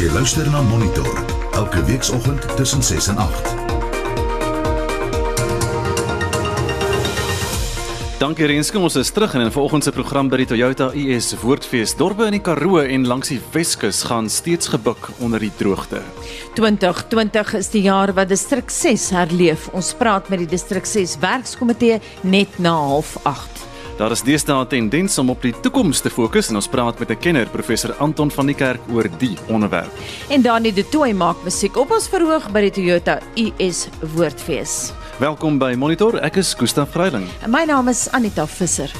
Jy luister na Monitor elke weekoggend tussen 6 en 8. Dankie Renske, ons is terug en in vanoggend se program by die Toyota US Woordfees dorpe in die Karoo en langs die Weskus gaan steeds gebuk onder die droogte. 2020 is die jaar wat distrik 6 herleef. Ons praat met die distrik 6 werkskomitee net na 08:30. Daar is deesdae 'n tendens om op die toekoms te fokus en ons praat met 'n kenner, professor Anton van die Kerk oor die onderwerp. En Dani de Tooi maak musiek op ons verhoog by die Toyota US Woordfees. Welkom by Monitor. Ek is Gustaf Vreiling. En my naam is Anita Visser.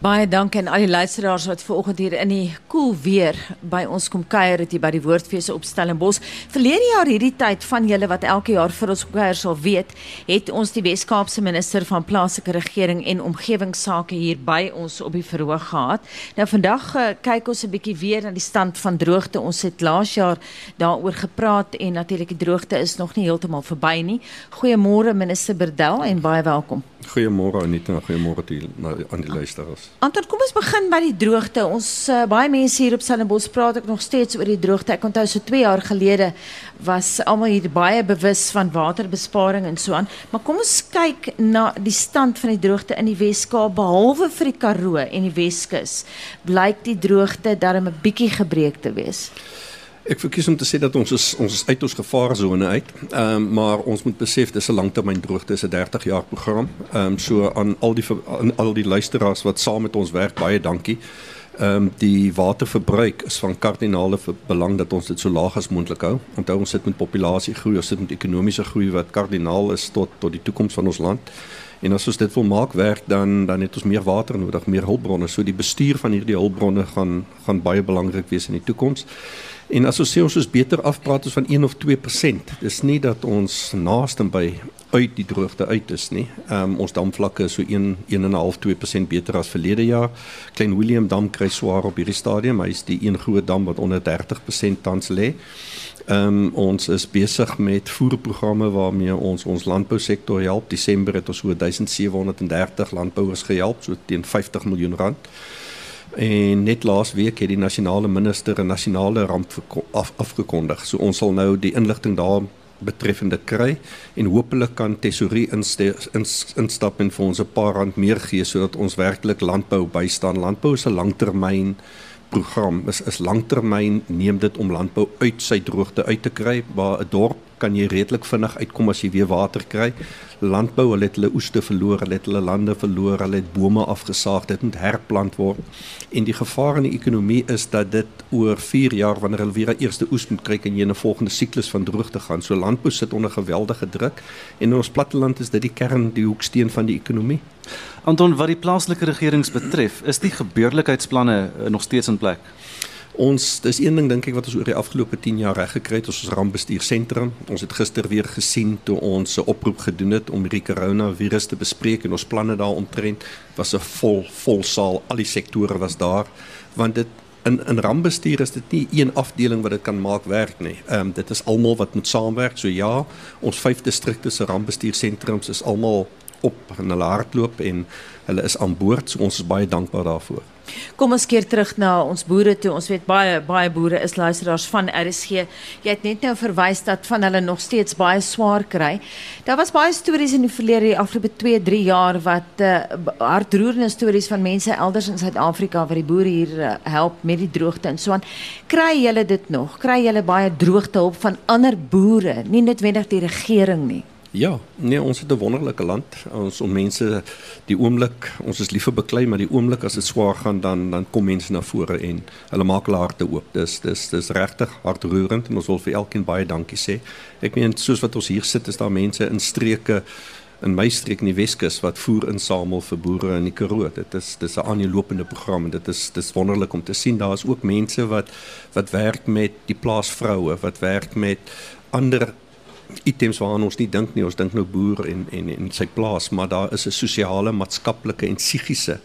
Baie dankie aan al die luisteraars wat vanoggend hier in die koel cool weer by ons kom kuier hier by die Woordfees op Stellenbosch. Verlede jaar hierdie tyd van julle wat elke jaar vir ons kuier sal weet, het ons die Wes-Kaapse minister van plaaslike regering en omgewingsake hier by ons op die verhoog gehad. Nou vandag uh, kyk ons 'n bietjie weer na die stand van droogte. Ons het laas jaar daaroor gepraat en natuurlik die droogte is nog nie heeltemal verby nie. Goeiemôre minister Berdel en baie welkom. Goeiemôre Anita, goeiemôre aan die luisteraars. Anton, kom ons begin by die droogte. Ons uh, baie mense hier op Stellenbosch praat ek nog steeds oor die droogte. Ek onthou so 2 jaar gelede was almal hier baie bewus van waterbesparing en so aan. Maar kom ons kyk na die stand van die droogte in die Wes-Kaap behalwe vir die Karoo en die Weskus. Blyk die droogte darem 'n bietjie gebreek te wees. Ek verkies om te sê dat ons is ons is uit ons gevaarsone uit. Ehm um, maar ons moet besef dis 'n langtermyn droogte, dis 'n 30 jaar program. Ehm um, so aan al die aan al die luisteraars wat saam met ons werk, baie dankie. Um, die waterverbruik is van kardinale belang dat ons dit so laag as moontlik hou. Onthou ons sit met populasiegroei, ons sit met ekonomiese groei wat kardinaal is tot tot die toekoms van ons land. En as ons dit wil maak werk dan dan het ons meer water nodig, meer hulpbronne. So die bestuur van hierdie hulpbronne gaan gaan baie belangrik wees in die toekoms. En as ons sê ons is beter afpraat as van 1 of 2%. Dis nie dat ons naaste by uit die droogte uit is nie. Ehm um, ons damvlakke is so 1 1.5 2% beter as verlede jaar. Klein Willem dam kry swaar op hierdie stadium. Hy is die een groot dam wat onder 30% tans lê. Ehm um, ons is besig met voerprogramme waarmee ons ons landbousektor help. Desember het ons so 1730 landbouers gehelp, so teen 50 miljoen rand. En net laas week het die nasionale minister 'n nasionale ramp af, afgekondig. So ons sal nou die inligting daar betreffende kry en hopelik kan tesourie instap en vir ons 'n paar rand meer gee sodat ons werklik landbou bystaan. Landbou is 'n langtermyn program. Is is langtermyn neem dit om landbou uit sy droogte uit te kry waar 'n dorp kan jy redelik vinnig uitkom as jy weer water kry. Landbou, hulle het hulle oeste verloor, hulle het hulle lande verloor, hulle het bome afgesaag, dit moet herplant word. En die gevaar in die ekonomie is dat dit oor 4 jaar wanneer hulle weer 'n eerste oes moet kry en jy in 'n volgende siklus van droogte gaan. So landbou sit onder geweldige druk en in ons platteland is dit die kern, die hoeksteen van die ekonomie. Anton, wat die plaaslike regerings betref, is die gebeurlikheidsplanne eh, nog steeds in plek? Ons dis een ding dink ek wat ons oor die afgelope 10 jaar reg gekry het, ons is rampbestuursentrum. Ons het gister weer gesien toe ons 'n oproep gedoen het om die coronavirus te bespreek en ons planne daaromtrent was 'n vol vol saal, al die sektore was daar want dit in in rampbestuur is dit nie een afdeling wat dit kan maak werk nie. Ehm um, dit is almal wat moet saamwerk. So ja, ons vyf distrikte se rampbestuursentrums is almal op en hulle hardloop en hulle is aan boord. So ons is baie dankbaar daarvoor. Kom ons keer terug na ons boere toe. Ons weet baie baie boere is luisteraars van RSG. Jy het net nou verwys dat van hulle nog steeds baie swaar kry. Daar was baie stories in die verlede, die afgelope 2, 3 jaar wat uh, hartroerende stories van mense elders in Suid-Afrika wat die boere hier uh, help met die droogte en so aan. Kry julle dit nog? Kry julle baie droogtehulp van ander boere, nie noodwendig die regering nie? Ja, nee, ons het 'n wonderlike land. Ons om mense die oomblik, ons is lief vir beklei, maar die oomblik as dit swaar gaan dan dan kom mense na vore en hulle maak hulle harte oop. Dis dis dis regtig hartroerend en ons wil vir elkeen baie dankie sê. Ek meen soos wat ons hier sit, is daar mense in streke in my streek in die Weskus wat voer insamel vir boere in die Karoo. Dit is dis 'n aanlopende program en dit is dis wonderlik om te sien daar is ook mense wat wat werk met die plaasvroue, wat werk met ander items waaraan ons nie dink nie. Ons dink nou boer en en en sy plaas, maar daar is 'n sosiale, maatskaplike en psigiese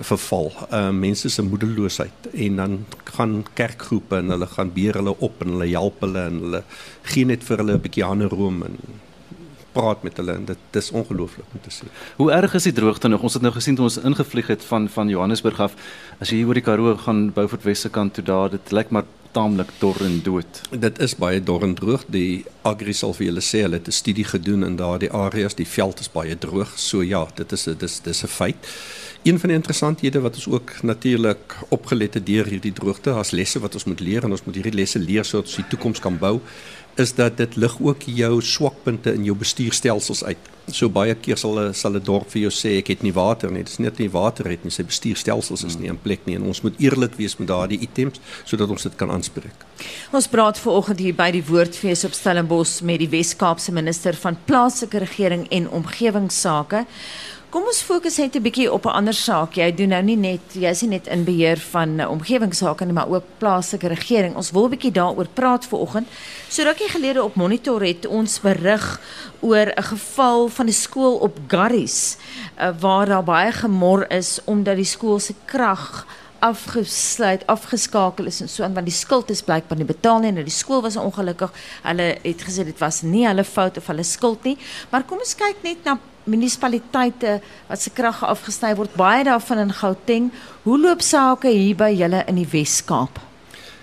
verval. Ehm uh, mense se moedeloosheid en dan gaan kerkgroepe en hulle gaan beer hulle op en hulle help hulle en hulle gee net vir hulle 'n bietjie ander room en praat met hulle en dit dis ongelooflik om te sien. Hoe erg is die droogte nog? Ons het nou gesien toe ons ingevlieg het van van Johannesburg af. As jy hier oor die Karoo gaan Beaufort Wesse kant toe daar, dit lyk maar taamlik dor en dood. Dit is baie dor en droog. Die Agri sal vir julle sê hulle het 'n studie gedoen in daardie areas, die veld is baie droog. So ja, dit is 'n dis dis 'n feit. Een van die interessanthede wat ons ook natuurlik opgelet het deur hierdie droogte, as lesse wat ons moet leer en ons moet hierdie lesse leer sodat ons die toekoms kan bou, is dat dit lig ook jou swakpunte in jou bestuurstelsels uit. So baie keer sal sal 'n dorp vir jou sê ek het nie water nie. Dit is net nie water het nie, sy bestuurstelsels is nie in plek nie en ons moet eerlik wees met daardie items sodat ons dit kan aanspreek. Ons praat vanoggend hier by die Woordfees op Stellenbosch met die Wes-Kaapse minister van plaaslike regering en omgewingsake. Kom ons fokus net 'n bietjie op 'n ander saak. Jy doen nou nie net jy's nie net in beheer van uh, omgewingsake nie, maar ook plaaslike regering. Ons wil 'n bietjie daaroor praat vanoggend. So rukkie gelede op Monitor het ons berig oor 'n geval van 'n skool op Garries uh, waar daar baie gemor is omdat die skool se krag afgesluit, afgeskakel is en so aan want die skuld is blykbaar nie betaal nie nou, die skool was ongelukkig. Hulle het gesê dit was nie hulle fout of hulle skuld nie. Maar kom ons kyk net na munisipaliteite wat se krag afgesny word, baie daarvan in Gauteng. Hoe loop sake hier by julle in die Wes-Kaap?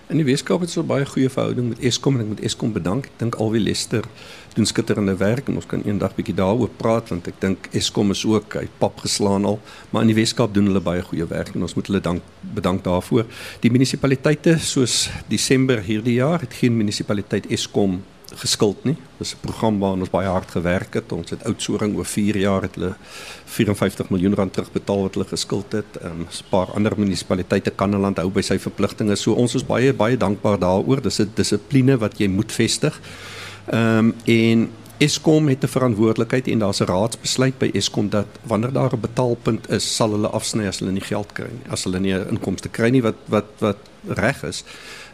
In die Weskaap het ons baie goeie verhouding met Eskom en ek moet Eskom bedank. Ek dink alweer Lester doen skitterende werk en ons kan eendag bietjie daaroor praat want ek dink Eskom is ook uit pap geslaan al, maar in die Weskaap doen hulle baie goeie werk en ons moet hulle dank bedank daarvoor. Die munisipaliteite soos Desember hierdie jaar het geen munisipaliteit Eskom geskuld nie. Dis 'n program waaraan ons baie hard gewerk het. Ons het Oudtshoorn oor 4 jaar het hulle 54 miljoen rand terugbetaal wat hulle geskuld het. Ehm 'n paar ander munisipaliteite Kanaland hou by sy verpligtinge. So ons is baie baie dankbaar daaroor. Dis 'n dissipline wat jy moet vestig. Ehm um, en Eskom het 'n verantwoordelikheid en daar's 'n raadsbesluit by Eskom dat wanneer daar 'n betaalpunt is, sal hulle afsny as hulle nie geld kry nie. As hulle nie 'n inkomste kry nie wat wat wat reg is.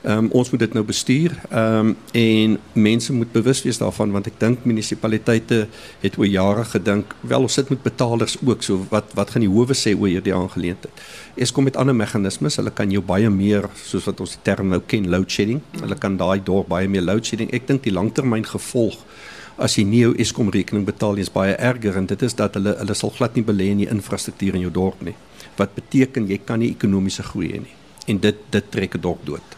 Ehm um, ons moet dit nou bestuur. Ehm um, en mense moet bewus wees daarvan want ek dink munisipaliteite het oor jare gedink, wel ons sit met betalers ook, so wat wat gaan die howe sê oor hierdie aangeleentheid? Eskom met ander meganismes, hulle kan jou baie meer soos wat ons die term nou ken, load shedding. Hulle kan daai dorp baie meer load shedding. Ek dink die langtermyn gevolg as jy nie jou Eskom rekening betaal nie is baie erger en dit is dat hulle hulle sal glad nie belê in die infrastruktuur in jou dorp nie. Wat beteken jy kan nie ekonomiese groei hê nie. En dit dit trek 'n dorp dood.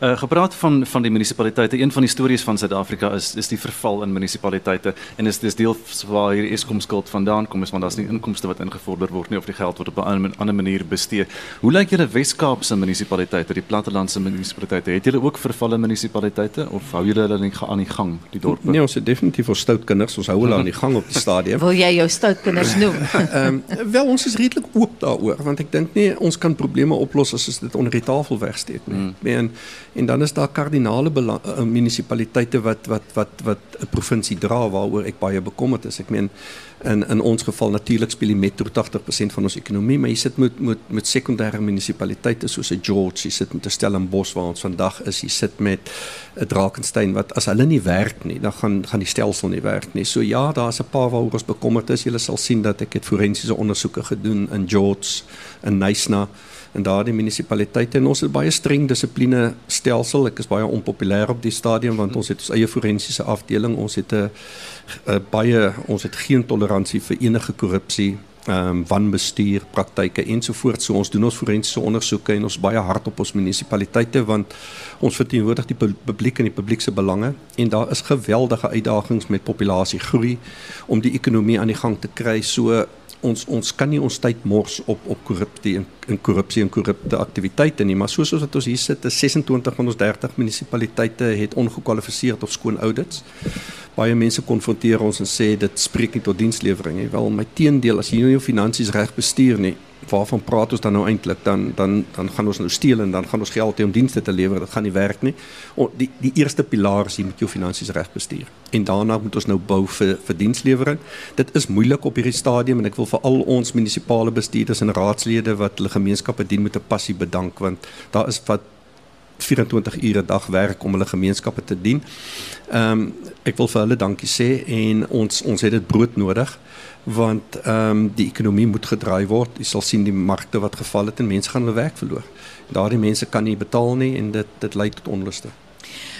Uh, gepraat van van die munisipaliteite, een van die stories van Suid-Afrika is is die verval in munisipaliteite en is dis deel waar hier Eskom skuld vandaan kom is want daar's nie inkomste wat ingevorder word nie of die geld word op 'n ander manier bestee. Hoe lyk julle Wes-Kaapse munisipaliteite, die plattelandse munisipaliteite? Het julle ook vervalle munisipaliteite of hou julle hulle nie aan die gang, die dorpe? Nee, ons het definitief vir stout kinders, ons hou hulle aan die gang op die stadium. Wil jy jou stout kinders noem? Ehm um, wel ons is redelik oop daaroor want ek dink nie ons kan probleme oplos as ons dit onder die tafel wegsteek nie. Hmm. En en dan is daar kardinale uh, munisipaliteite wat wat wat wat 'n provinsie dra waaroor ek baie bekommerd is. Ek meen in in ons geval natuurlik speel die metro 80% van ons ekonomie, maar jy sit met met met sekondêre munisipaliteite soos 'n George, jy sit met 'n Stellenbosch waar ons vandag is, jy sit met 'n Drakensberg wat as hulle nie werk nie, dan gaan gaan die stelsel nie werk nie. So ja, daar's 'n paar waaroor ons bekommerd is. Jy sal sien dat ek het forensiese ondersoeke gedoen in George en Nysna in daardie munisipaliteite en ons het baie streng dissipline stelsel. Ek is baie onpopulêr op die stadium want ons het ons eie forensiese afdeling. Ons het 'n baie ons het geen toleransie vir enige korrupsie ehm um, wanbestuur praktyke ensovoorts. So ons doen ons forensiese ondersoeke en ons baie hard op ons munisipaliteite want ons verteenwoordig die publiek en die publiek se belange en daar is geweldige uitdagings met populasiegroei om die ekonomie aan die gang te kry. So ons ons kan nie ons tyd mors op op korrupsie en, en korrupsie en korrupte aktiwiteite nie maar soos wat ons hier sit is 26 van ons 30 munisipaliteite het ongekwalifiseerd of skoon audits. Baie mense konfronteer ons en sê dit spreek nie tot dienslewering nie. Wel my teendeel as jy nie jou finansies reg bestuur nie waarvan praat ons dan nou eintlik dan dan dan gaan ons nou steel en dan gaan ons geld hê om dienste te lewer. Dit gaan nie werk nie. O, die die eerste pilaar is jy moet jou finansies reg bestuur en daarna moet ons nou bou vir vir dienslewering dit is moeilik op hierdie stadium en ek wil vir al ons munisipale bestuurders en raadslede wat hulle gemeenskappe dien met 'n passie bedank want daar is wat 24 ure 'n dag werk om hulle gemeenskappe te dien. Ehm um, ek wil vir hulle dankie sê en ons ons het dit brood nodig want ehm um, die ekonomie moet gedraai word. Jy sal sien die markte wat geval het en mense gaan hulle werk verloor. Daardie mense kan nie betaal nie en dit dit lei tot onluste.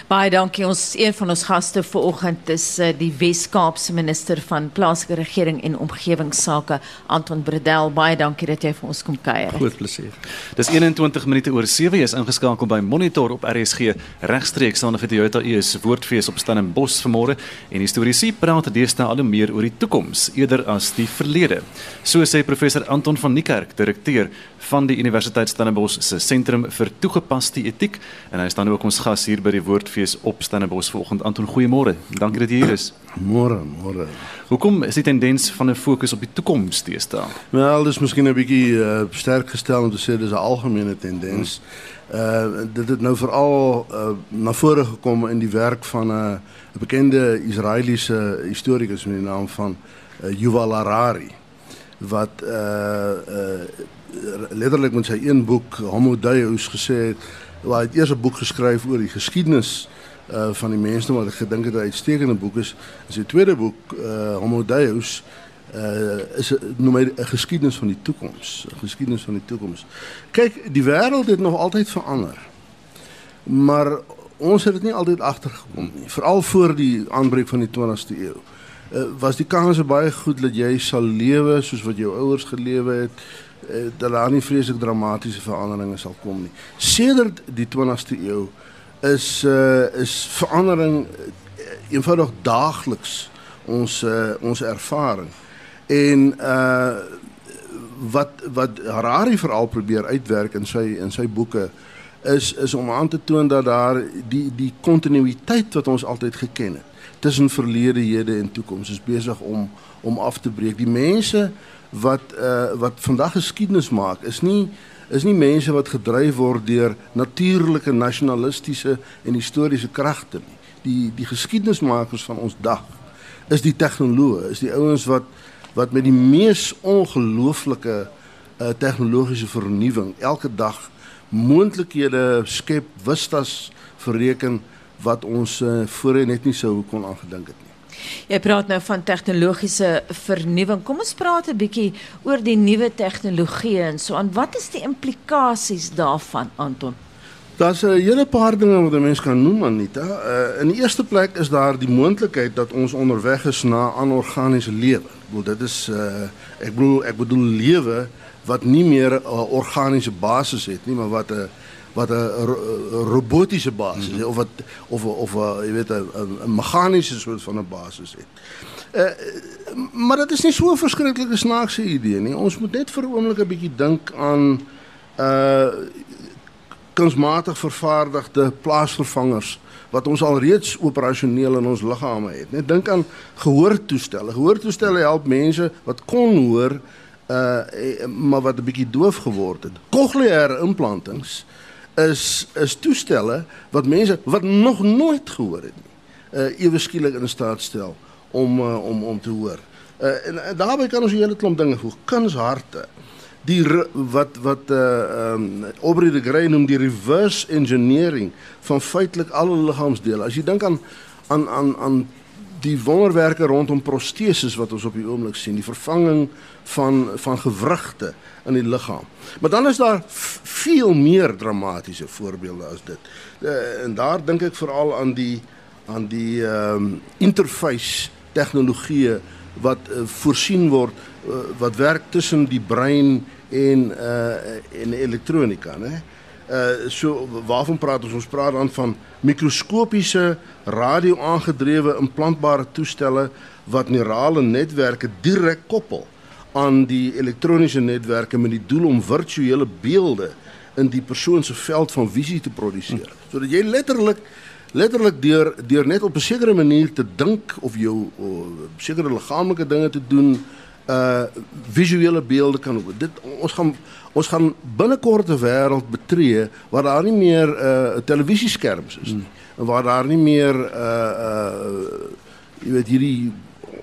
Baie dankie. Ons een van ons gaste vanoggend is uh, die Wes-Kaapse minister van plaaslike regering en omgewingsake, Anton Bredel. Baie dankie dat jy vir ons kom kuier. Groot plesier. Dis 21 minute oor 7 is ingeskakel by Monitor op RSG regstreeks aan die Toyota US Woordfees op Stellenbosch vanmôre en historiese praat deesdae al meer oor die toekoms eerder as die verlede. So sê professor Anton van Niekerk, direkteur van die Universiteit Stellenbosch se sentrum vir toegepaste etiek en hy staan ook ons gas hier by die Woord fees op Stellenbosch vanoggend. Anton, goeiemôre. Dankie dat jy hier is. Môre, môre. Hoekom is die tendens van 'n fokus op die toekoms teesta? Wel, dis miskien 'n bietjie uh, sterk gestel om te sê dis 'n algemene tendens. Uh dit het nou veral uh, na vore gekom in die werk van 'n uh, bekende Israeliese historikus met die naam van uh, Yuval Harari wat uh uh letterlik met sy een boek Homo Deus gesê het hy het eers 'n boek geskryf oor die geskiedenis uh van die mense wat ek gedink het 'n uitstekende boek is. In sy tweede boek uh Homo Deus uh is noem hy 'n geskiedenis van die toekoms, 'n geskiedenis van die toekoms. Kyk, die wêreld het nog altyd verander. Maar ons het dit nie altyd agtergekom nie, veral voor die aanbreek van die 20ste eeu. Uh, was die kans baie goed dat jy sal lewe soos wat jou ouers gelewe het Eh, dat daar nie vreeslik dramatiese veranderinge sal kom nie. Sedert die 20ste eeu is uh is verandering uh, eenvoudig daagliks ons uh, ons ervaring. En uh wat wat Harari veral probeer uitwerk in sy in sy boeke is is om aan te toon dat daar die die kontinuïteit wat ons altyd geken het tussen verlede, hede en toekoms is besig om om af te breek. Die mense wat uh, wat vandag geskiedenis maak is nie is nie mense wat gedryf word deur natuurlike nasionalistiese en historiese kragte nie. Die die geskiedenismakers van ons dag is die tegnoloë, is die ouens wat wat met die mees ongelooflike uh, tegnologiese vernuwing elke dag moontlikhede skep, wistas verreken wat ons uh, voorheen net nie sou kon aangedink het nie. Jy praat nou van tegnologiese vernuwing. Kom ons praat 'n bietjie oor die nuwe tegnologie en so aan. Wat is die implikasies daarvan, Anton? Daar's 'n hele paar dinge wat 'n mens kan noem, Anita. Uh, in die eerste plek is daar die moontlikheid dat ons onderweg is na anorganiese lewe. Ek bedoel dit is uh, ek bedoel ek bedoel lewe wat nie meer 'n uh, organiese basis het nie, maar wat 'n wat 'n robotiese basis mm -hmm. of wat of of jy weet 'n meganiese soort van 'n basis het. Uh, maar dit is nie so 'n verskriklike snaakse idee nie. Ons moet net vir 'n oomblik 'n bietjie dink aan uh kunsmatig vervaardigde plaasvervangers wat ons al reeds operasioneel in ons liggame het. Net dink aan gehoortoestelle. Gehoortoestelle help mense wat kon hoor uh maar wat 'n bietjie doof geword het. Cochleaire implantings is is toestelle wat mense wat nog nooit gehoor het nie uh ewe skielik in staat stel om uh, om om te hoor. Uh en, en daarbey kan ons 'n hele klomp dinge voeg. Kunsharte. Die wat wat uh um Aubrey de Grey noem die reverse engineering van feitelik alle liggaamsdele. As jy dink aan aan aan aan die wonderwerke rondom proteses wat ons op die oomblik sien, die vervanging van van gewrigte in die liggaam. Maar dan is daar veel meer dramatiese voorbeelde as dit. Uh, en daar dink ek veral aan die aan die ehm um, interface tegnologieë wat uh, voorsien word uh, wat werk tussen die brein en uh en elektronika, né? Uh so waarvan praat ons? Ons praat dan van mikroskopiese radio-aangedrewe implantbare toestelle wat neurale netwerke direk koppel aan die elektroniese netwerke met die doel om virtuele beelde in die persoon se veld van visie te produseer. Sodat jy letterlik letterlik deur deur net op 'n sekere manier te dink of jou sekere liggaamlike dinge te doen uh visuele beelde kan op. Dit ons gaan ons gaan binnekort 'n wêreld betree waar daar nie meer uh, televisieskerms is nie. En waar daar nie meer uh uh jy weet hierdie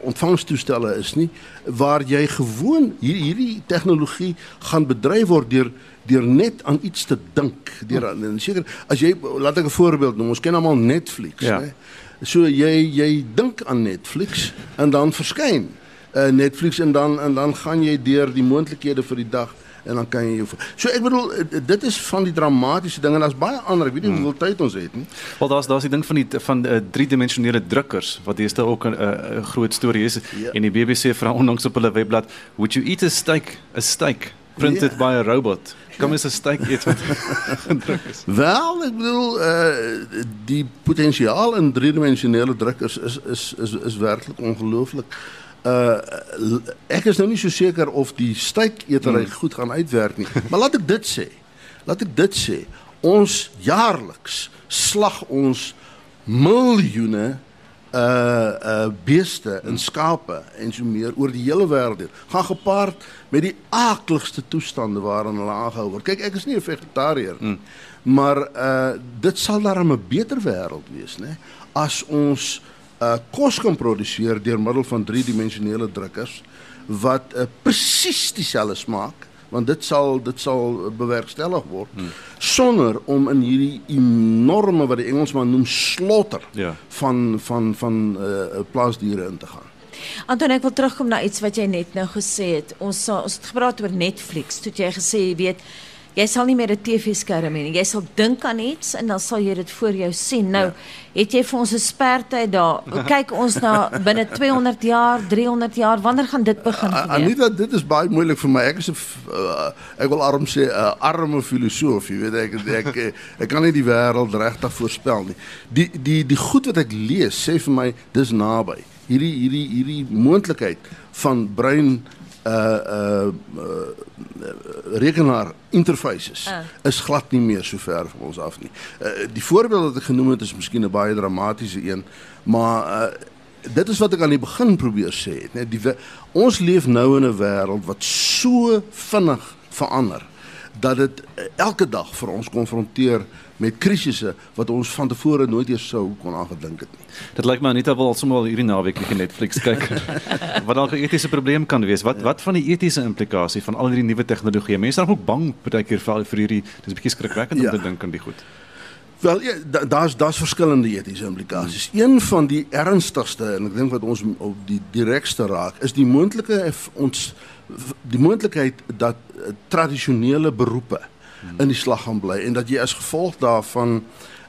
ontvangstoestelle is nie. Waar jy gewoon hier, hierdie tegnologie gaan bedryf word deur deur net aan iets te dink. Deur en seker as jy laat ek 'n voorbeeld noem. Ons ken almal Netflix ja. so jy jy dink aan Netflix en dan verskyn uh, Netflix en dan en dan gaan jy deur die moontlikhede vir die dag en dan kan jy jou So ek bedoel eh, dit is van die dramatiese dinge en daar's baie ander. Ek weet nie hmm. hoeveel tyd ons het nie. Wel daar's daar's die ding van die van uh, driedimensionele drukkers wat hierste ook 'n uh, groot storie is ja. en die BBC vra onlangs op hulle webblad, "Would you eat a steak, a steak printed ja. by a robot?" Kom eens 'n steak eet wat gedruk is. Wel, ek bedoel uh die potensiaal in driedimensionele drukkers is is is is werklik ongelooflik. Uh ek is nou nie so seker of die steeketery hmm. goed gaan uitwerk nie. Maar laat ek dit sê. Laat ek dit sê. Ons jaarliks slag ons miljoene uh uh beeste en skape en so meer oor die hele wêreld gaan gepaard met die aakligste toestande waarin hulle aangehou word. Kyk, ek is nie 'n vegetariër nie, mm. maar uh dit sal daarom 'n beter wêreld wees, né? As ons uh kos kan produseer deur middel van driedimensionele drukkers wat uh, presies dieselfde smaak want dit sal dit sal bewerkstellig word hmm. sonder om in hierdie enorme wat die Engelsman noem slaughter ja. van van van uh, plaasdiere in te gaan. Anton ek wil terugkom na iets wat jy net nou gesê het. Ons ons het gepraat oor Netflix. Toe jy gesê jy weet jy sal nie meer 'n TV-skerm hê nie. Jy sal dink aan iets en dan sal jy dit voor jou sien. Nou, ja. het jy vir ons 'n spertyd daar? Kyk ons na binne 200 jaar, 300 jaar, wanneer gaan dit begin gebeur? Anita, dit is baie moeilik vir my. Ek is 'n uh, ek wil arm sê 'n uh, arme filosoof, jy weet ek ek ek, ek kan nie die wêreld regtig voorspel nie. Die die die goed wat ek lees sê vir my dis naby. Hierdie hierdie hierdie moontlikheid van brein uh uh, uh rekenaar interfaces uh. is glad nie meer so ver van ons af nie. Uh die voorbeeld wat ek genoem het is miskien 'n baie dramatiese een, maar uh dit is wat ek aan die begin probeer sê het, net die ons leef nou in 'n wêreld wat so vinnig verander dat dit elke dag vir ons konfronteer met krisisse wat ons van tevore nooit eers sou kon aangedink het nie. Dit lyk my Anita wil sommer hierdie naweek net Netflix kyk. wat dalk 'n etiese probleem kan wees. Wat wat van die etiese implikasie van al hierdie nuwe tegnologie? Mense raak ook bang baie keer vir vir hierdie dis 'n bietjie skrikwekkend ja. om te dink aan die goed. Wel ja, daar's daar's verskillende etiese implikasies. Hmm. Een van die ernstigste en ek dink wat ons op die direkste raak, is die moontlike ons die moontlikheid dat uh, tradisionele beroepe in die slag gaan bly en dat jy as gevolg daarvan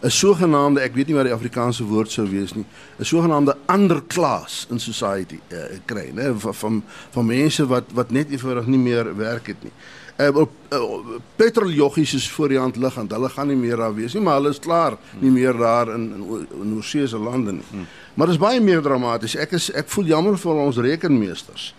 'n sogenaamde ek weet nie wat die Afrikaanse woord sou wees nie 'n sogenaamde ander klas in society uh, kry nê van, van van mense wat wat net eenvoudig nie meer werk het nie. Uh, uh, petroljoggies is voor die hand liggend. Hulle gaan nie meer daar wees nie, maar hulle is klaar nie meer daar in in, in oorsese lande nie. Hmm. Maar dit is baie meer dramaties. Ek is ek voel jammer vir ons rekenmeesters.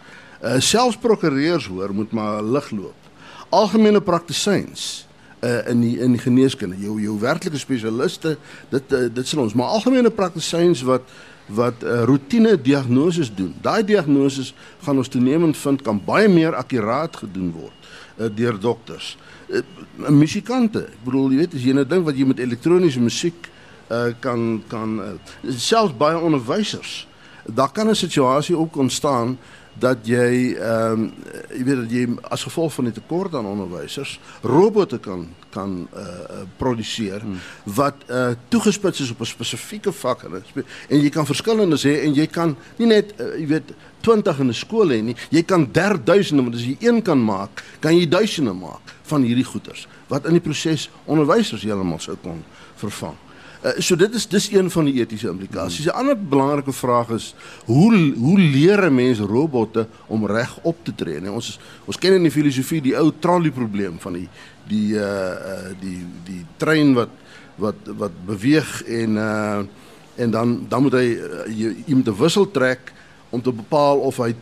Uh, selfs prokureurs hoor moet maar lig loop. Algemene praktisyns uh, in die in die geneeskunde. Jou jou werklike spesialiste, dit uh, dit sal ons, maar algemene praktisyns wat wat uh, roetine diagnoses doen. Daai diagnoses gaan ons toenemend vind kan baie meer akkuraat gedoen word uh, deur dokters. Uh, musikante, ek bedoel jy weet as jy nou dink wat jy met elektroniese musiek uh, kan kan uh, selfs baie onderwysers. Daar kan 'n situasie ook ontstaan dat jy ehm um, jy weet dat jy as gevolg van die tekort aan onderwysers robotte kan kan uh, produseer hmm. wat uh, toegespits is op 'n spesifieke vak. En en jy kan verskillendes hê en jy kan nie net uh, jy weet 20 in 'n skool hê nie. Jy kan 3000 want as jy een kan maak kan jy duisende maak van hierdie goeters wat in die proses onderwysers heeltemal sou kon vervang Uh, so dit is dis een van die etiese implikasies. 'n Ander belangrike vraag is hoe hoe leer 'n mens robotte om reg op te tree? Nee, ons ons ken in die filosofie die ou trolley probleem van die die uh die die trein wat wat wat beweeg en uh en dan dan moet hy uh, jy, jy moet 'n wissel trek om te bepaal of hy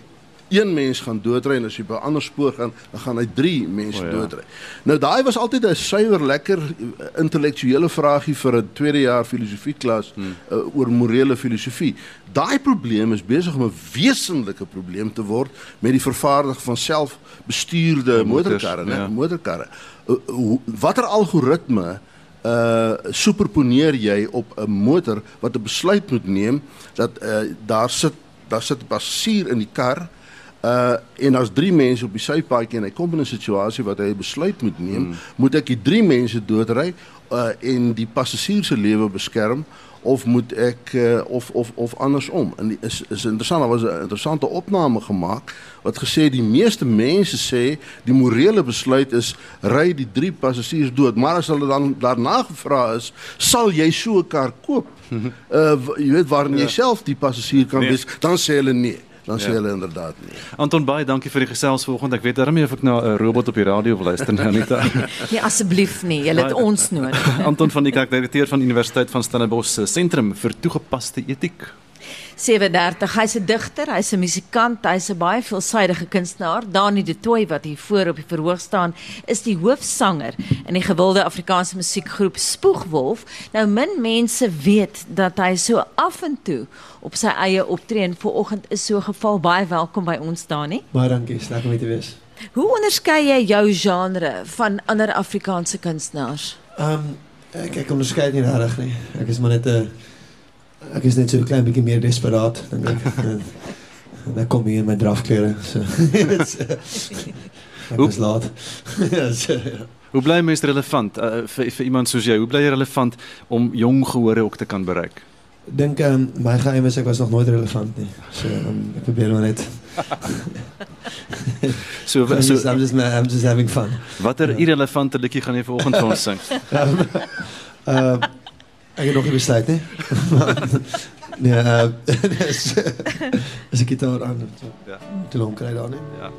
een mens gaan doodry en as jy by 'n ander spoor gaan, dan gaan hy 3 mense oh, ja. doodry. Nou daai was altyd 'n suiwer lekker eh, intellektuele vraagie vir 'n tweede jaar filosofie klas hmm. uh, oor morele filosofie. Daai probleem is besig om 'n wesenlike probleem te word met die vervaardiging van selfbestuurde motorkarre? Ja. Motorkarre. Uh, Watter algoritme uh superponeer jy op 'n motor wat 'n besluit moet neem dat uh daar sit daar sit 'n passier in die kar Uh en as drie mense op die sypaadjie en hy kom in 'n situasie wat hy 'n besluit moet neem, hmm. moet ek die drie mense doodry uh en die passasier se lewe beskerm of moet ek uh, of of of andersom. En die, is is interessant, daar was 'n interessante opname gemaak wat gesê die meeste mense sê die morele besluit is ry die drie passasiers dood, maar as hulle dan daarna gevra is, sal jy so 'n kar koop? Uh jy weet waarin ja. jy self die passasier kan nee. wees, dan sê hulle nee dan sê ja. hulle inderdaad nie. Anton baie dankie vir die gesels vanoggend. Ek weet darmie of ek na 'n robot op die radio wil luister nou nie. nee, asseblief nie. Jy het ons nodig. Anton van die direkteur van Universiteit van Stellenbosch se sentrum vir toegepaste etiek. 37. Hy's 'n digter, hy's 'n musikant, hy's 'n baie veelsidige kunstenaar. Dani de Tooi wat hier voor op die verhoog staan, is die hoofsanger in die gewilde Afrikaanse musiekgroep Spoegwolf. Nou min mense weet dat hy so af en toe op sy eie optree en vanoggend is so geval baie welkom by ons Dani. Baie dankie, lekker om te wees. Hoe onderskei jy jou genre van ander Afrikaanse kunstenaars? Ehm um, ek ek onderskei nie regtig nie. Ek is maar net 'n ek is net so 'n klein bietjie meer desperaat dink ek. Dan kom hier in my drafklere. So. ek was laat. so, ja. Hoe bly mens relevant uh, vir vir iemand soos jy? Hoe bly jy relevant om jong gehore ook te kan bereik? Dink um, my geheim is ek was nog nooit relevant nie. So um, ek probeer maar net. so so I'm just, I'm just, I'm just having fun. Watter ja. irrelevante liedjie gaan jy vanoggend vir ons sing? Ehm uh, Ek het nog nie besluit nie. nee, uh, is, is ek gitaar aan. Ja. Te lank kry daar nie. Ja.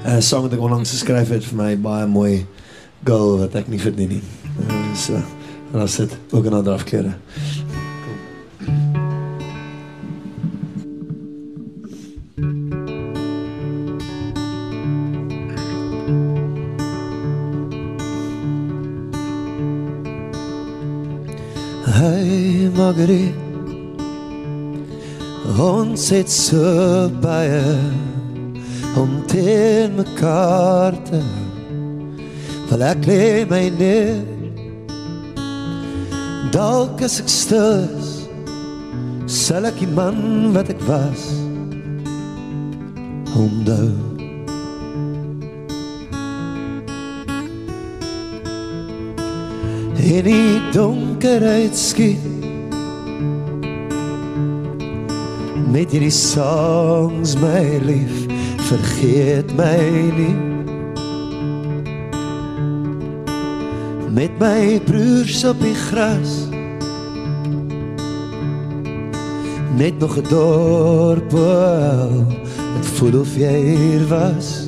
'n uh, Song wat ek onlangs geskryf het vir my baie mooi girl wat ek nie verdien nie. Uh, so, en dan sit ook 'n ander afkere. Marguerite Ons het so baie om teen mekaar te Wel ek leef my neer. Dalk as ek stil is Sal ek die man wat ek was Onthou. In die donkerheid skiet met hierdie songs my lief vergeet my nie. Met my broers op die gras. Net nog 'n dorp het voel of jy hier was.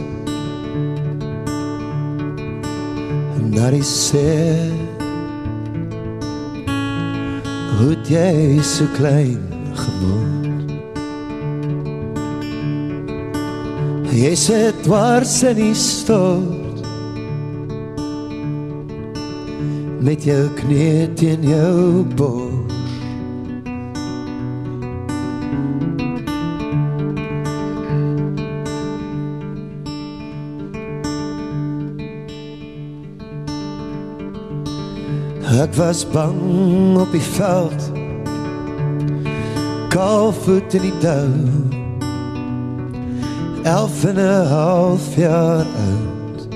En daar is sê Hoe jy so klein geword Jy sit dwars in die stort Met jou knie teen jou bors Ek was bang op die veld. Kaal voet in die dou Elf en een half jaar oud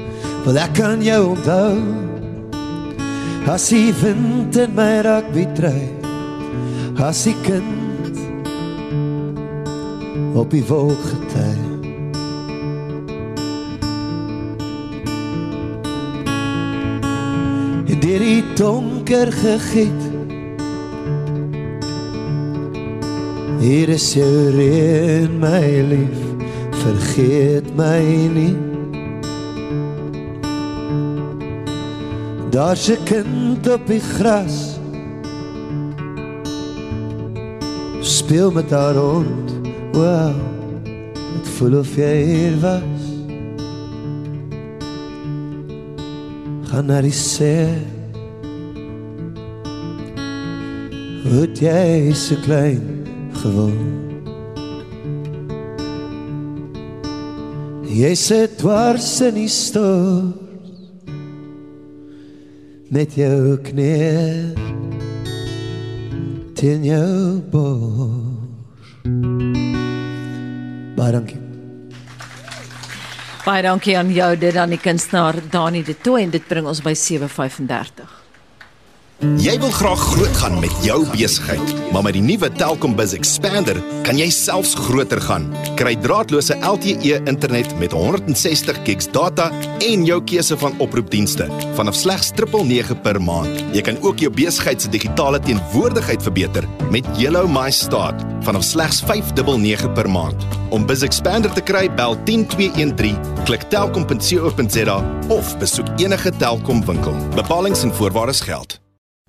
Wel ek kan jou onthou As die wind in my rugby trui As die kind Op die wolk getuig deur die donker gegiet Hier is jou reën my lief vergeet my nie. Daar's 'n kind op die gras. Speel met haar rond Wow Dit voel of jy hier was. Gaan na die see. Het jy so klein geword Jy sit dwars in die stort met jou knie teen jou bors Baie dankie Baie dankie aan jou dit aan die kunstenaar Dani de Tooy en dit bring ons by 7:35. Jy wil graag groot gaan met jou besigheid, maar met die nuwe Telkom Biz Expander kan jy selfs groter gaan. Kry draadloose LTE internet met 160 GB data en jou keuse van oproepdienste vanaf slegs 999 per maand. Jy kan ook jou besigheid se digitale teenwoordigheid verbeter met Yellow My Start vanaf slegs 599 per maand. Om Biz Expander te kry, bel 10213, klik telkom.co.za of besoek enige Telkom winkel. Bepalings en voorwaardes geld.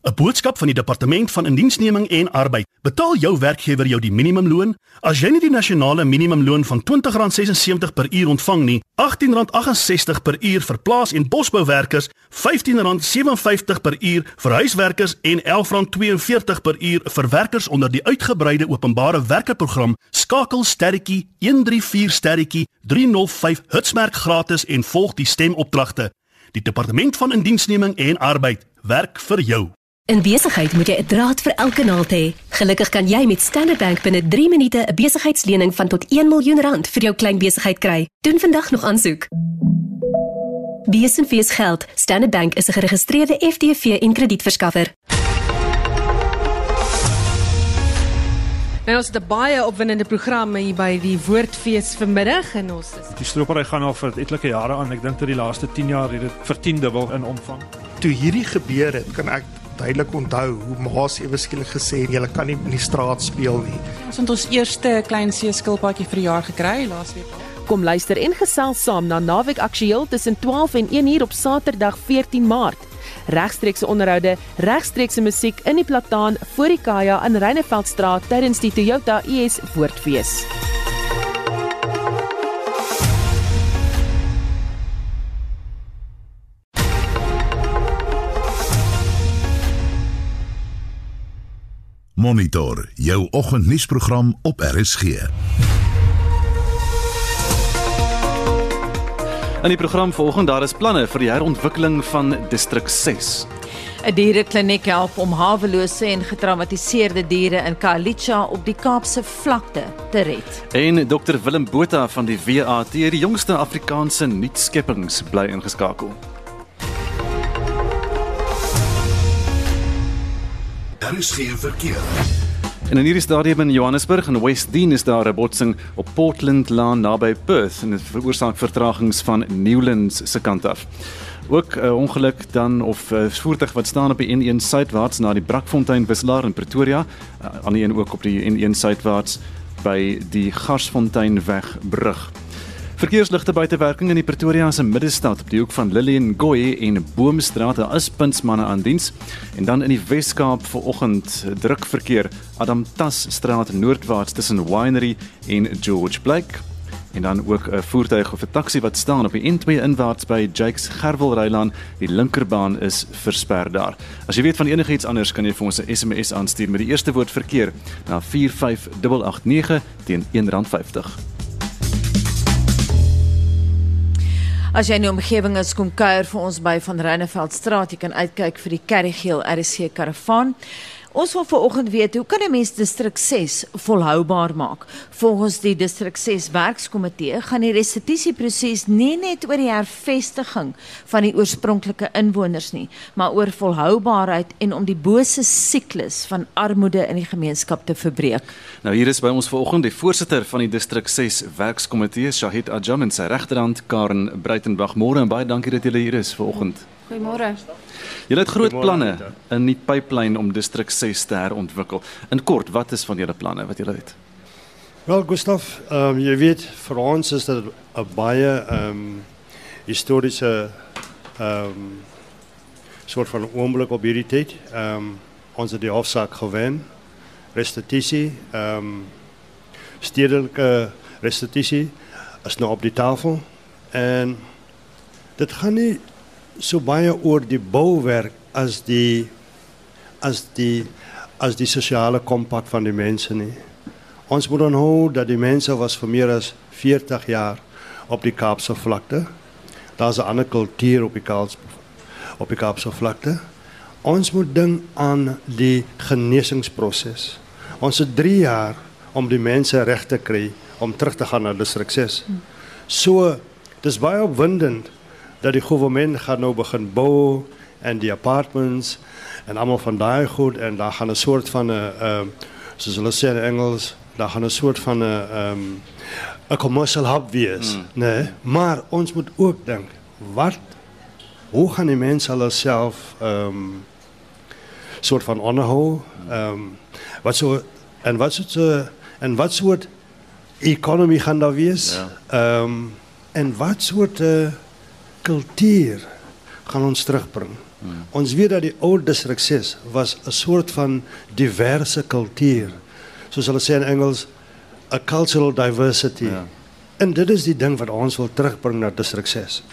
'n Boodskap van die Departement van Indiensneming en Arbeid. Betaal jou werkgewer jou die minimumloon? As jy nie die nasionale minimumloon van R20.76 per uur ontvang nie, R18.68 per uur vir plaas- en bosbouwerkers, R15.57 per uur vir huiswerkers en R11.42 per uur vir werkers onder die uitgebreide openbare werkeprogram, skakel sterretjie 134 sterretjie 305 hitsmerk gratis en volg die stemopdragte. Die Departement van Indiensneming en Arbeid werk vir jou. In besigheid moet jy 'n draad vir elke naald hê. Gelukkig kan jy met Standard Bank binne 3 minute 'n besigheidslening van tot 1 miljoen rand vir jou klein besigheid kry. Doen vandag nog aansoek. Besenfees geld. Standard Bank is 'n geregistreerde FDV en kredietverskaffer. Nou ons het 'n baie opwindende program hier by die Woordfees vanmiddag en ons is Die stropery gaan al vir etlike jare aan. Ek dink dat die laaste 10 jaar het dit vertiendubbel in omvang. Toe hierdie gebeur het, kan ek duidelik onthou hoe maas ewe skielik gesê het jy kan nie in die straat speel nie. Ons het ons eerste klein seeskilpaadjie vir die jaar gekry laasweek al. Kom luister en gesels saam na Naweek Aktueel tussen 12 en 1 uur op Saterdag 14 Maart. Regstreekse onderhoude, regstreekse musiek in die plataan voor die Kaya in Reineveldstraat tydens die Toyota US Woordfees. Monitor jou oggendnuusprogram op RSG. In die program volgende daar is planne vir die herontwikkeling van distrik 6. 'n Dierekliniek help om hawelose en getraumatiseerde diere in Kalicha op die Kaapse vlakte te red. En Dr Willem Botha van die WAT, die jongste Afrikaanse nuutskeppings, bly ingeskakel. Daar is geen verkeer. En in hierdie stadium in Johannesburg en West Dean is daar 'n botsing op Portland Laan naby Perth en dit veroorsaak vertragings van Newlands se kant af. Ook 'n uh, ongeluk dan of uh, voertuig wat staan op die N1 suidwaarts na die Brakfontein wisselaar in Pretoria, uh, aan die een ook op die N1 suidwaarts by die Garsfonteinweg brug. Verkeersligte buitewerking in die Pretoria se middestad op die hoek van Lillian Goy en Boomstraat, is puntsmanne aan diens. En dan in die Wes-Kaap vanoggend druk verkeer Adam Tas straat noordwaarts tussen Winery en George Blake. En dan ook 'n voertuig of 'n taxi wat staan op die N2 inwaarts by Jakes Gerwel Rylaan. Die linkerbaan is versper daar. As jy weet van enigiets anders, kan jy vir ons 'n SMS aanstuur met die eerste woord verkeer na 45889 teen R1.50. As jy in die omgewing is, kom kuier vir ons by van Reineveldstraat. Jy kan uitkyk vir die Kerrigeel RC karavaan. Ons wil vanoggend weet hoe kan 'n mens distrik 6 volhoubaar maak? Volgens die distrik 6 werkskomitee gaan die restituisieproses nie net oor die hervestiging van die oorspronklike inwoners nie, maar oor volhoubaarheid en om die bose siklus van armoede in die gemeenskap te verbreek. Nou hier is by ons vanoggend die voorsitter van die distrik 6 werkskomitee, Shahid Ajam en sy regterhand Karen Breitenberg. Môre en baie dankie dat julle hier is vanoggend. Goeiemôre. Julle het groot planne in die pipeline om distrik 6 te herontwikkel. In kort, wat is van julle planne wat julle het? Wel Gustaf, ehm um, jy weet vir ons is dit 'n baie ehm um, historiese ehm um, soort van oomblik op hierdie tyd. Ehm um, ons het die hofsaak gewen. Restituisie, ehm um, stedelike restituisie is nou op die tafel en dit gaan nie so baie oor die bouwerk as die as die as die sosiale kompak van die mense nie. Ons moet onthou dat die mense was vir meer as 40 jaar op die Kaapse vlakte. Daar's 'n ander kultuur op die Kaapse op die Kaapse vlakte. Ons moet dink aan die genesingsproses. Ons het 3 jaar om die mense reg te kry om terug te gaan na distrik 6. So dis baie opwindend dat die regering gaan nou begin bou en die apartments en almal van daai goed en daar gaan 'n soort van uh, hulle sê in Engels, daar gaan 'n soort van 'n ehm um, 'n commercial hub wees, mm. nee, maar ons moet ook dink, wat hoe gaan die mense hulle self ehm um, soort van onderhou? Um, wat so en wat so en wat soort economy gaan daar wees? Ja. um, en wat soort uh, kultuur gaan ons terugbring? Hmm. Ons weet dat die ou distrik 6 was 'n soort van diverse kultuur. Soos hulle sê in Engels, a cultural diversity. Ja. En dit is die ding wat ons wil terugbring na distrik 6.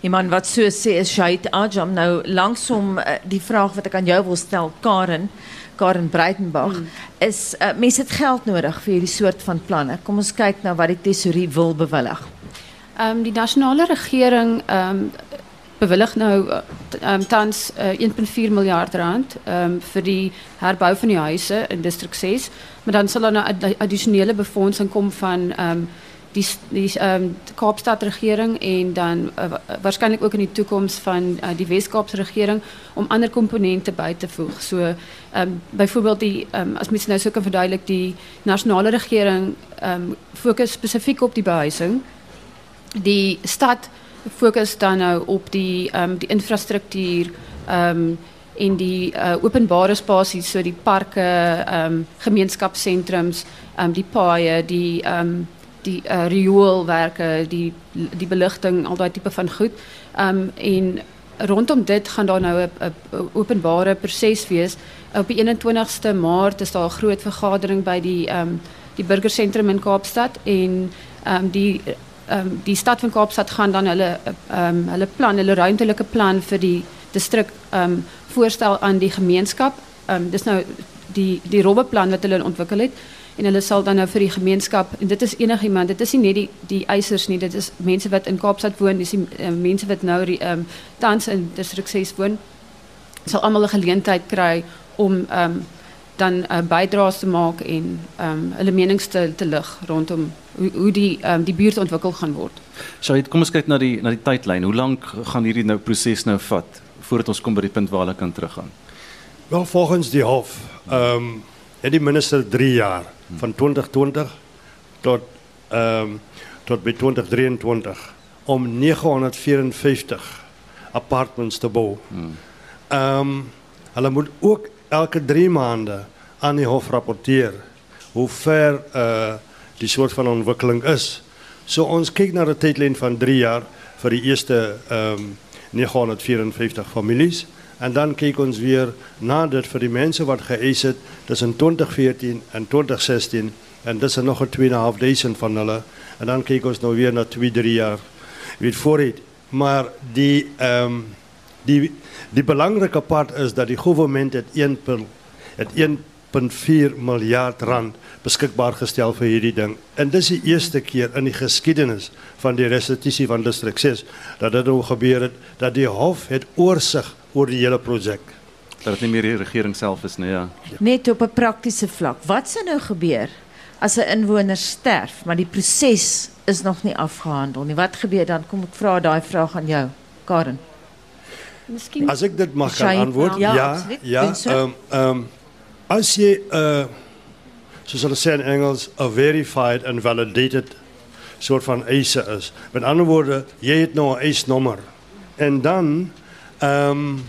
Iemand wat so sê is Shait Ajam nou langsom uh, die vraag wat ek aan jou wil stel Karen Karen Breitenberg hmm. is uh, mense het geld nodig vir hierdie soort van planne. Kom ons kyk na wat die tesourier wil bewillig. Ehm um, die nasionale regering ehm um, bewillig nou um, tans uh, eh, 1.4 miljard rand um, vir die herbou van die huise in distrik 6, maar dan sal daar 'n nou addisionele befondsing kom van um, die die regering en dan uh, ook in die toekoms van uh, die regering om ander komponente by te voeg. So um, byvoorbeeld die um, as mens nou sou kan die nasionale regering um, fokus spesifiek op die behuising. Die stad fokus dan nou op die um, die infrastruktuur um, en die uh, openbare spasies so die parke, um, ehm um, die paaie, die um, die uh, rioolwerke, die die beligting, al daai tipe van goed. Um, en rondom dit gaan daar nou 'n openbare proses wees. Op die 21ste Maart is daar 'n groot vergadering by die ehm um, die burgersentrum in Kaapstad en ehm um, die um, die stad van Kaapstad gaan dan hulle um, hulle plan, hulle ruimtelike plan vir die distrik um, voorstel aan die gemeenskap. Um, dis nou die die robbeplan wat hulle ontwikkel het en hulle sal dan nou vir die gemeenskap en dit is enigiemand dit is nie net die die eisers nie dit is mense wat in Kaapstad woon dis die uh, mense wat nou ehm um, tans in distrik 6 woon sal almal 'n geleentheid kry om um, dan uh, bydraes te maak en um, hulle menings te te lig rondom hoe hoe die um, die buurt ontwikkel gaan word. So kom ons kyk na die na die tydlyn. Hoe lank gaan hierdie nou proses nou vat voordat ons kom by die punt waar hulle kan teruggaan? Wel volgens die hof ehm um, het die minister 3 jaar van 2020 tot ehm um, tot by 2023 om 954 apartments te bou. Hmm. Ehm um, hulle moet ook elke 3 maande aan die hof rapporteer hoe ver uh die soort van ontwikkeling is. So ons kyk na 'n tydlyn van 3 jaar vir die eerste ehm um, 954 families en dan kyk ons weer na dit vir die mense wat geëis het tussen 2014 en 2016 en dis nog 'n 2.500 van hulle en dan kyk ons nou weer na 2 3 jaar weet vooruit maar die ehm die die belangrike part is dat die regering het 1 het 1.4 miljard rand beskikbaar gestel vir hierdie ding. En dis die eerste keer in die geskiedenis van die restituisie van distrik 6 dat dit nou gebeur het dat die hof het oorsig oor die hele projek. Dat dit nie meer die regering self is nie, ja. Net op 'n praktiese vlak. Wat sou nou gebeur as 'n inwoner sterf, maar die proses is nog nie afgehandel nie? Wat gebeur dan? Kom ek vra daai vraag aan jou, Karen. Miskien As ek dit mag kan antwoord, ja. Ja, ehm ja, um, um, as jy 'n uh, soos hulle sê in Engels, a verified and validated soort van eise is. Met ander woorde, jy het nou 'n eisnommer. En dan ehm um,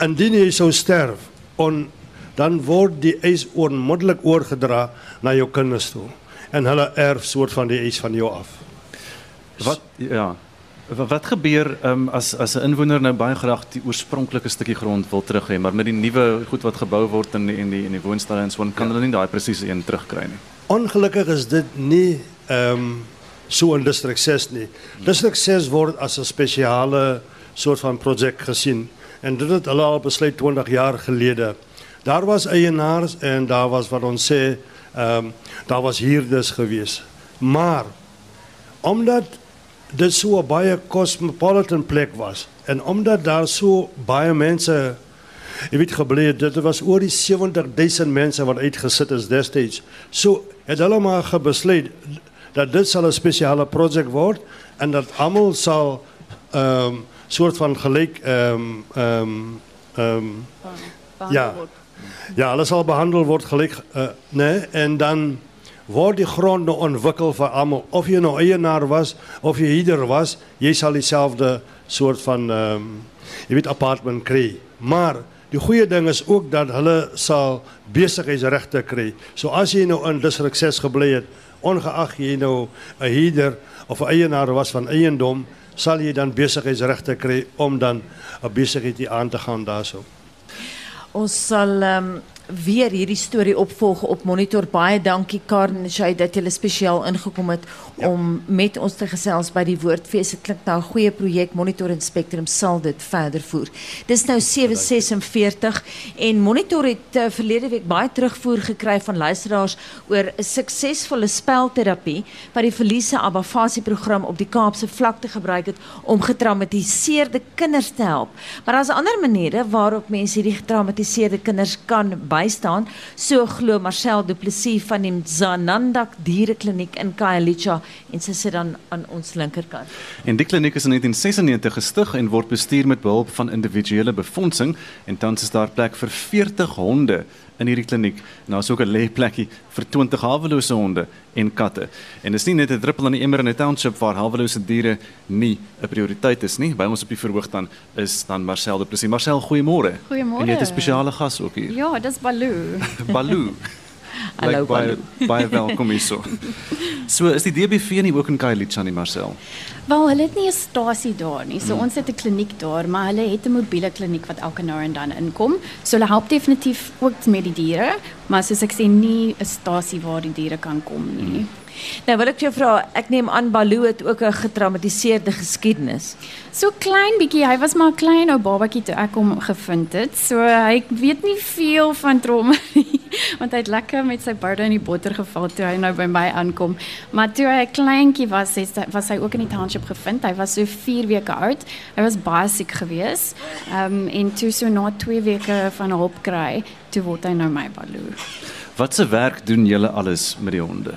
indien jy sou sterf, on, dan word die eis onmiddellik oorgedra na jou kinders toe en hulle erf soort van die eis van jou af. Wat ja, Wat gebeur um, as as 'n inwoner nou baie graag die oorspronklike stukkie grond wil terug hê, maar met die nuwe goed wat gebou word in die, in die in die woonstelle en so kan ja. hulle nie daai presiese een terugkry nie. Ongelukkig is dit nie ehm um, so in distrik 6 nie. Distrik 6 word as 'n spesiale soort van projek gesien en dit het hulle al besluit 20 jaar gelede. Daar was eienaars en daar was wat ons sê ehm um, daar was huurders gewees. Maar omdat dit so 'n baie cosmopolitan plek was. En omdat daar so baie mense jy weet gebly het dit was oor die 70000 mense wat uitgesit is destyds so het hulle maar gebesluit dat dit sal 'n spesiale projek word en dat almal sal ehm um, soort van gelyk ehm um, ehm um, ehm um, ja. Ja, alles sal behandel word gelyk uh, nee en dan word die grond nou ontwikkel vir almal of jy nou eienaar was of jy huurder was, jy sal dieselfde soort van ehm um, jy weet apartment kry. Maar die goeie ding is ook dat hulle sal besigheidsregte kry. So as jy nou in 6 gebly het, ongeag jy nou 'n huurder of 'n eienaar was van eiendom, sal jy dan besigheidsregte kry om dan 'n besigheid aan te gaan daarso. Ons sal um, weer hierdie storie opvolg op monitor. Baie dankie Karen Shay dat jy spesiaal ingekom het ja. om met ons te gesels by die Woordfees. Dit klink nou 'n goeie projek. Monitor en Spectrum sal dit verder voer. Dis nou 7:46 en Monitor het uh, verlede week baie terugvoer gekry van luisteraars oor 'n suksesvolle spelterapie wat die Verliese Abafasie program op die Kaapse vlakte gebruik het om getraumatiseerde kinders te help. Maar daar's ander maniere waarop mense hierdie getraumatiseerde kinders kan bystaan, so glo Marcel Du Plessis van die Zanandak Dierekliniek in Khayelitsha en sy sit dan aan ons linkerkant. En die kliniek is in 1996 gestig en word bestuur met behulp van individuele befondsing en tans is daar plek vir 40 honde in hierdie kliniek. Nou is ook 'n lêplekkie vir 20 hawelose honde en katte. En dis nie net 'n druppel in die emmer in 'n township waar hawelose diere nie 'n prioriteit is nie. By ons op die verhoog dan is dan Marcel de Plessis. Marcel, goeiemôre. Goeiemôre. En jy het 'n spesiale gas ook hier. Ja, dis Baloo. Baloo. Hallo baie baie welkom hier so. So is die DBV nie ook in Khayelitsha nie Marcel? Wel, hulle het nie 'n stasie daar nie. So hmm. ons het 'n kliniek daar, maar hulle het 'n mobiele kliniek wat elke nou en dan inkom. So hulle help definitief ook met die diere, maar soos ek sê nie 'n stasie waar die diere kan kom nie. Nou wil ek jou vra, ek neem aan Baloo het ook 'n getraumatiseerde geskiedenis. So klein bietjie, hy was maar 'n klein ou babatjie toe ek hom gevind het. So hy weet nie veel van trauma nie, want hy het lekker met sy borde in die botter geval toe hy nou by my aankom. Maar toe hy 'n kleintjie was, was hy ook in die township gevind. Hy was so 4 weke oud. Hy was baie siek geweest. Ehm um, en toe so na 2 weke van hulp kry, toe word hy nou my Baloo. Wat se werk doen julle alles met die honde?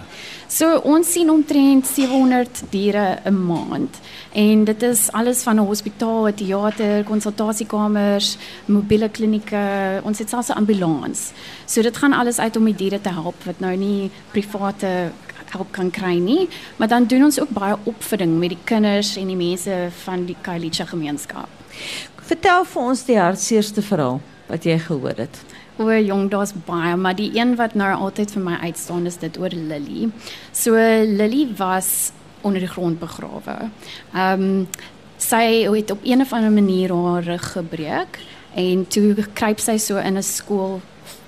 So ons sien omtrent 700 diere 'n maand en dit is alles van 'n hospitaal, 'n teater, konsultasiekamers, mobiele klinieke, ons het selfs 'n ambulans. So dit gaan alles uit om die diere te help wat nou nie private help kan kry nie, maar dan doen ons ook baie opvoeding met die kinders en die mense van die Kailicha gemeenskap. Vertel vir ons die hartseerste verhaal wat jy gehoor het. O, jong, daar's baie, maar die een wat nou altyd vir my uitstaan is dit oor Lily. So Lily was onder die grond begrawe. Ehm um, sy het op een of ander manier haar rug gebreek en toe kruip sy so in 'n skool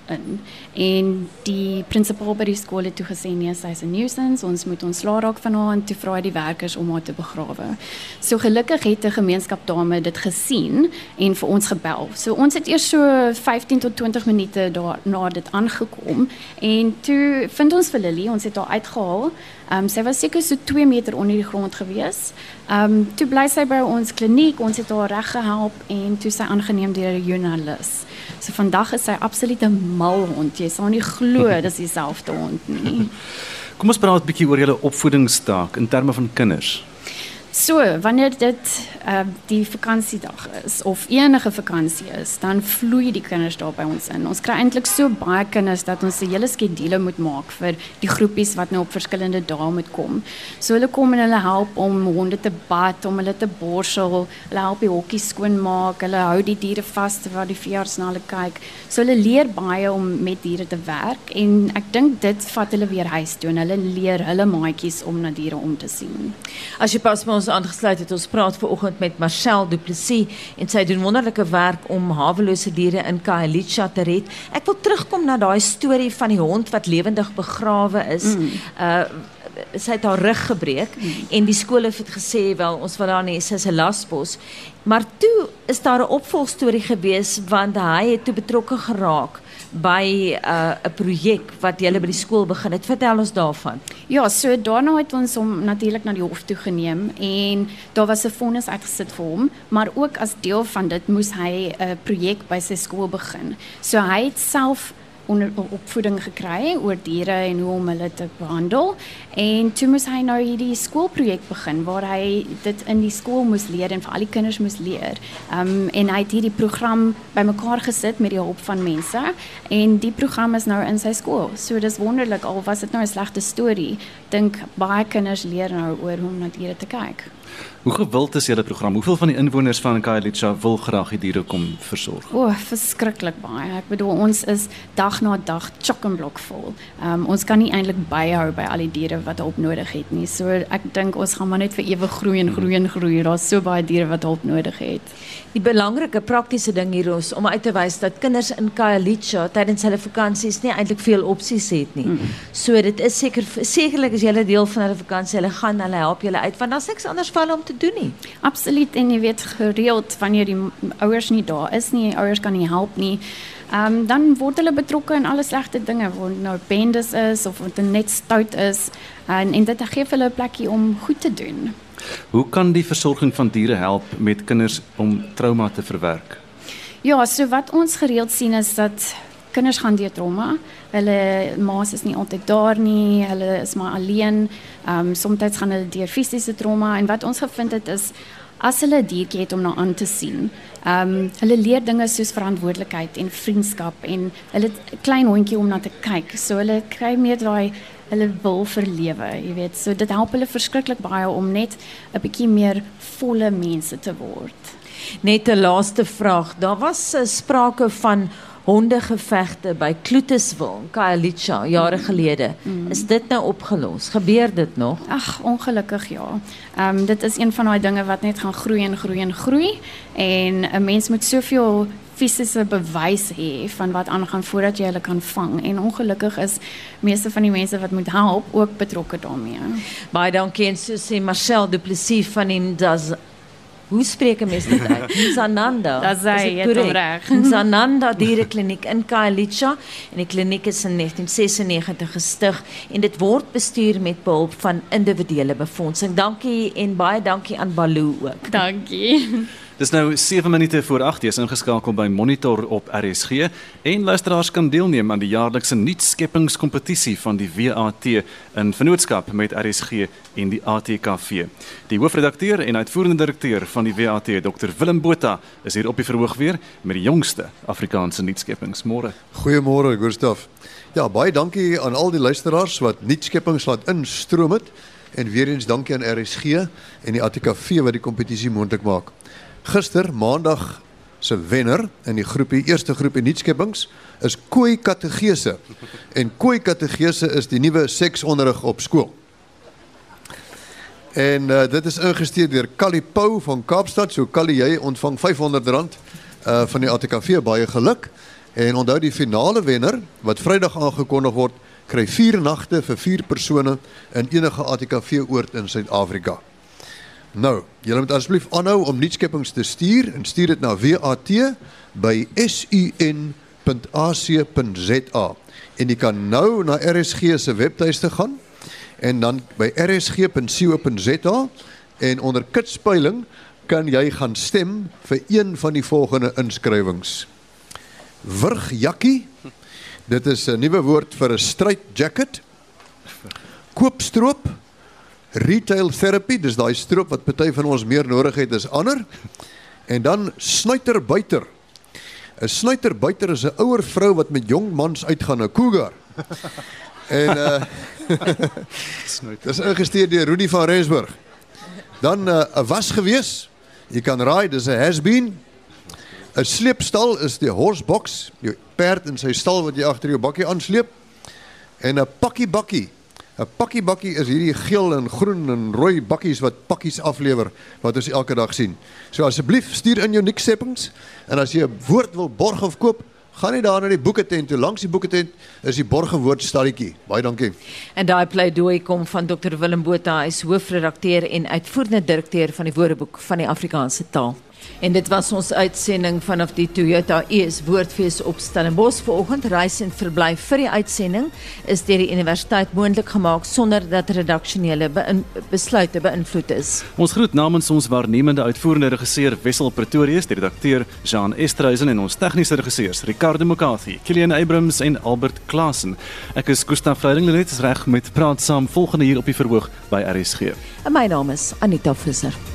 in en die prinsipaal by die skool het toe gesê nee sy is 'n nuisance ons moet ons laat raak van haar en toe vra hy die werkers om haar te begrawe. So gelukkig het 'n gemeenskap dame dit gesien en vir ons gebel. So ons het eers so 15 tot 20 minute daar na dit aangekom en toe vind ons vir Lily ons het haar uitgehaal. Ehm um, sy was seker so 2 meter onder die grond gewees. Ehm um, toe bly sy by ons kliniek ons het haar reg gehelp en toe sy aangeneem deur 'n joernalis. So vandag is sy absoluut 'n mal hond. Jy sal nie glo dis dieselfde hond nie. Kom ons praat 'n bietjie oor julle opvoedingsstaak in terme van kinders. So, wanneer dit uh, die vakansiedag is of enige vakansie is, dan vloei die kinders daar by ons in. Ons kry eintlik so baie kinders dat ons 'n hele skedule moet maak vir die groepies wat nou op verskillende dae moet kom. So hulle kom en hulle help om honde te bad, om hulle te borsel, hulle help die hokkie skoonmaak, hulle hou die diere vas terwyl die veearts na hulle kyk. So hulle leer baie om met diere te werk en ek dink dit vat hulle weer huis toe en hulle leer hulle maatjies om na diere om te sien. As jy pas ons aangesluit het. Ons praat ver oggend met Marcel Du Plessis en sy doen wonderlike werk om hawelose diere in Khayelitsha te red. Ek wil terugkom na daai storie van die hond wat lewendig begrawe is. Mm. Uh sy het haar rug gebreek mm. en die skool het gesê wel ons wil daar nie sy is 'n lasbos. Maar toe is daar 'n opvolgstorie gewees want hy het toe betrokke geraak by 'n uh, projek wat julle by die skool begin het. Vertel ons daarvan. Ja, so daarna het ons hom natuurlik na die hof toe geneem en daar was 'n vonnis uitgesit vir hom, maar ook as deel van dit moes hy 'n projek by sy skool begin. So hy het self onder opvoeding gekry oor diere en hoe om hulle te behandel. En toe moes hy nou hierdie skoolprojek begin waar hy dit in die skool moes leer en vir al die kinders moes leer. Um en hy het hierdie program bymekaar gesit met die hulp van mense en die program is nou in sy skool. So dis wonderlik al was dit nou 'n slegte storie. Dink baie kinders leer nou oor hoe om na diere te kyk. Hoe gewild is julle program? Hoeveel van die inwoners van Khayelitsha wil graag die diere kom versorg? O, oh, verskriklik baie. Ek bedoel ons is dag na dag chock-and-block vol. Um, ons kan nie eintlik byhou by al die diere wat hulp nodig het nie. So ek dink ons gaan maar net vir ewig groei en groei en groei. Daar's so baie diere wat hulp nodig het. Die belangrike praktiese ding hier is om uit te wys dat kinders in Khayelitsha tydens hulle vakansies nie eintlik veel opsies het nie. Mm. So dit is seker sekerlik as jy 'n deel van hulle vakansie, hulle gaan hulle help julle uit want daar's niks anders vir hulle om te doen nie. Absoluut en jy weet gereeld wanneer die ouers nie daar is nie, ouers kan nie help nie. Ehm um, dan word hulle betrokke in alle slegte dinge, word nou bendes is of dit net stout is en en dit gee hulle 'n plekkie om goed te doen. Hoe kan die versorging van diere help met kinders om trauma te verwerk? Ja, so wat ons gereeld sien is dat kinders gaan deur trauma. Hulle ma's is nie altyd daar nie. Hulle is maar alleen. Ehm um, soms gaan hulle deur fisiese trauma en wat ons gevind het is as hulle 'n diertjie het om na aan te sien. Ehm um, hulle leer dinge soos verantwoordelikheid en vriendskap en hulle 'n klein hondjie om na te kyk. So hulle kry meer daai hulle wil verlewe, jy weet. So dit help hulle verskriklik baie om net 'n bietjie meer volle mense te word. Net 'n laaste vraag. Daar was uh, sprake van hondegevegte by Kloetiswil, Khayelitsha jare gelede. Mm. Is dit nou opgelos? Gebeur dit nog? Ag, ongelukkig ja. Ehm um, dit is een van daai dinge wat net gaan groei en groei en groei en 'n mens moet soveel fisiese bewys hê van wat aangaan voordat jy hulle kan vang en ongelukkig is meeste van die mense wat moet help ook betrokke daarmee. Baie dankie en so sê Marcel Du Plessis van in das Hoe spreek 'n mens dit uit? Nzananda. Dis hy, het hom reg. Nzananda Dierekliniek in Khayelitsha en die kliniek is in 1996 gestig en dit word bestuur met behulp van individuele befondsing. Dankie en baie dankie aan Baloo ook. Dankie. Dis nou 7 minute voor 8:00 is ingeskakel by Monitor op RSG en luisteraars kan deelneem aan die jaarlikse nuutskeppingskompetisie van die WAT in vennootskap met RSG en die ATKV. Die hoofredakteur en uitvoerende direkteur van die WAT, Dr Willem Botha, is hier op die verhoog weer met die jongste Afrikaanse nuutskeppings. Môre. Goeiemôre, Gustaf. Ja, baie dankie aan al die luisteraars wat nuutskeppings laat instroom het en weer eens dankie aan RSG en die ATKV wat die kompetisie moontlik maak. Gister, Maandag se wenner in die groepie eerste groepie nuutskeppings is Kooi Kategese. En Kooi Kategese is die nuwe seksonderrig op skool. En uh, dit is ingestuur deur Callie Pau van Kaapstad. So Callie, jy ontvang R500 uh van die ATKV baie geluk. En onthou die finale wenner wat Vrydag aangekondig word, kry 4 nagte vir 4 persone in enige ATKV oord in Suid-Afrika. Nou, julle moet asseblief aanhou om nuutskeppings te stuur en stuur dit na WAT by sun.ac.za. En jy kan nou na RSG se webtuiste gaan en dan by rsg.co.za en onder kitspeiling kan jy gaan stem vir een van die volgende inskrywings. Wurgjakkie. Dit is 'n nuwe woord vir 'n stryd jacket. Koopstroop retail therapy, dis daai stroop wat party van ons meer nodig het as ander. En dan snuiterbuiter. 'n Snuiterbuiter is 'n ouer vrou wat met jong mans uitgaan, 'n cougar. En uh Dis ingestuur deur Rudy van Rensburg. Dan 'n uh, was gewees. Jy kan raai, dis 'n has been. 'n Sleepstal is die horsebox, jou perd in sy stal wat jy agter jou bakkie aansleep. En 'n pakkie bakkie 'n Pakkie bakkie is hierdie geel en groen en rooi bakkies wat pakkies aflewer wat ons elke dag sien. So asseblief stuur in jou niksseppings en as jy 'n woord wil borg of koop, gaan nie daar na die boeketent toe. Langs die boeketent is die borgewoord stalletjie. Baie dankie. En daai pleidooi kom van Dr Willem Botha, hy is hoofredakteur en uitvoerende direkteur van die Woordeboek van die Afrikaanse taal. En dit was ons uitsending vanaf die Toyota ES Woordfees op Stellenbosch. Vanoggend reis en verblyf vir die uitsending is deur die universiteit moontlik gemaak sonder dat redaksionele beïn besluite beïnvloed is. Ons groet namens ons waarnemende uitvoerende regisseur Wessel Pretorius, die redakteur Jean Estreisen en ons tegniese regisseurs Ricardo Mukathy, Kilian Abrams en Albert Klasen. Ek is Gustaf Vreiding net reg met praat saam volgende hier op die verhoog by RSG. En my naam is Anita Visser.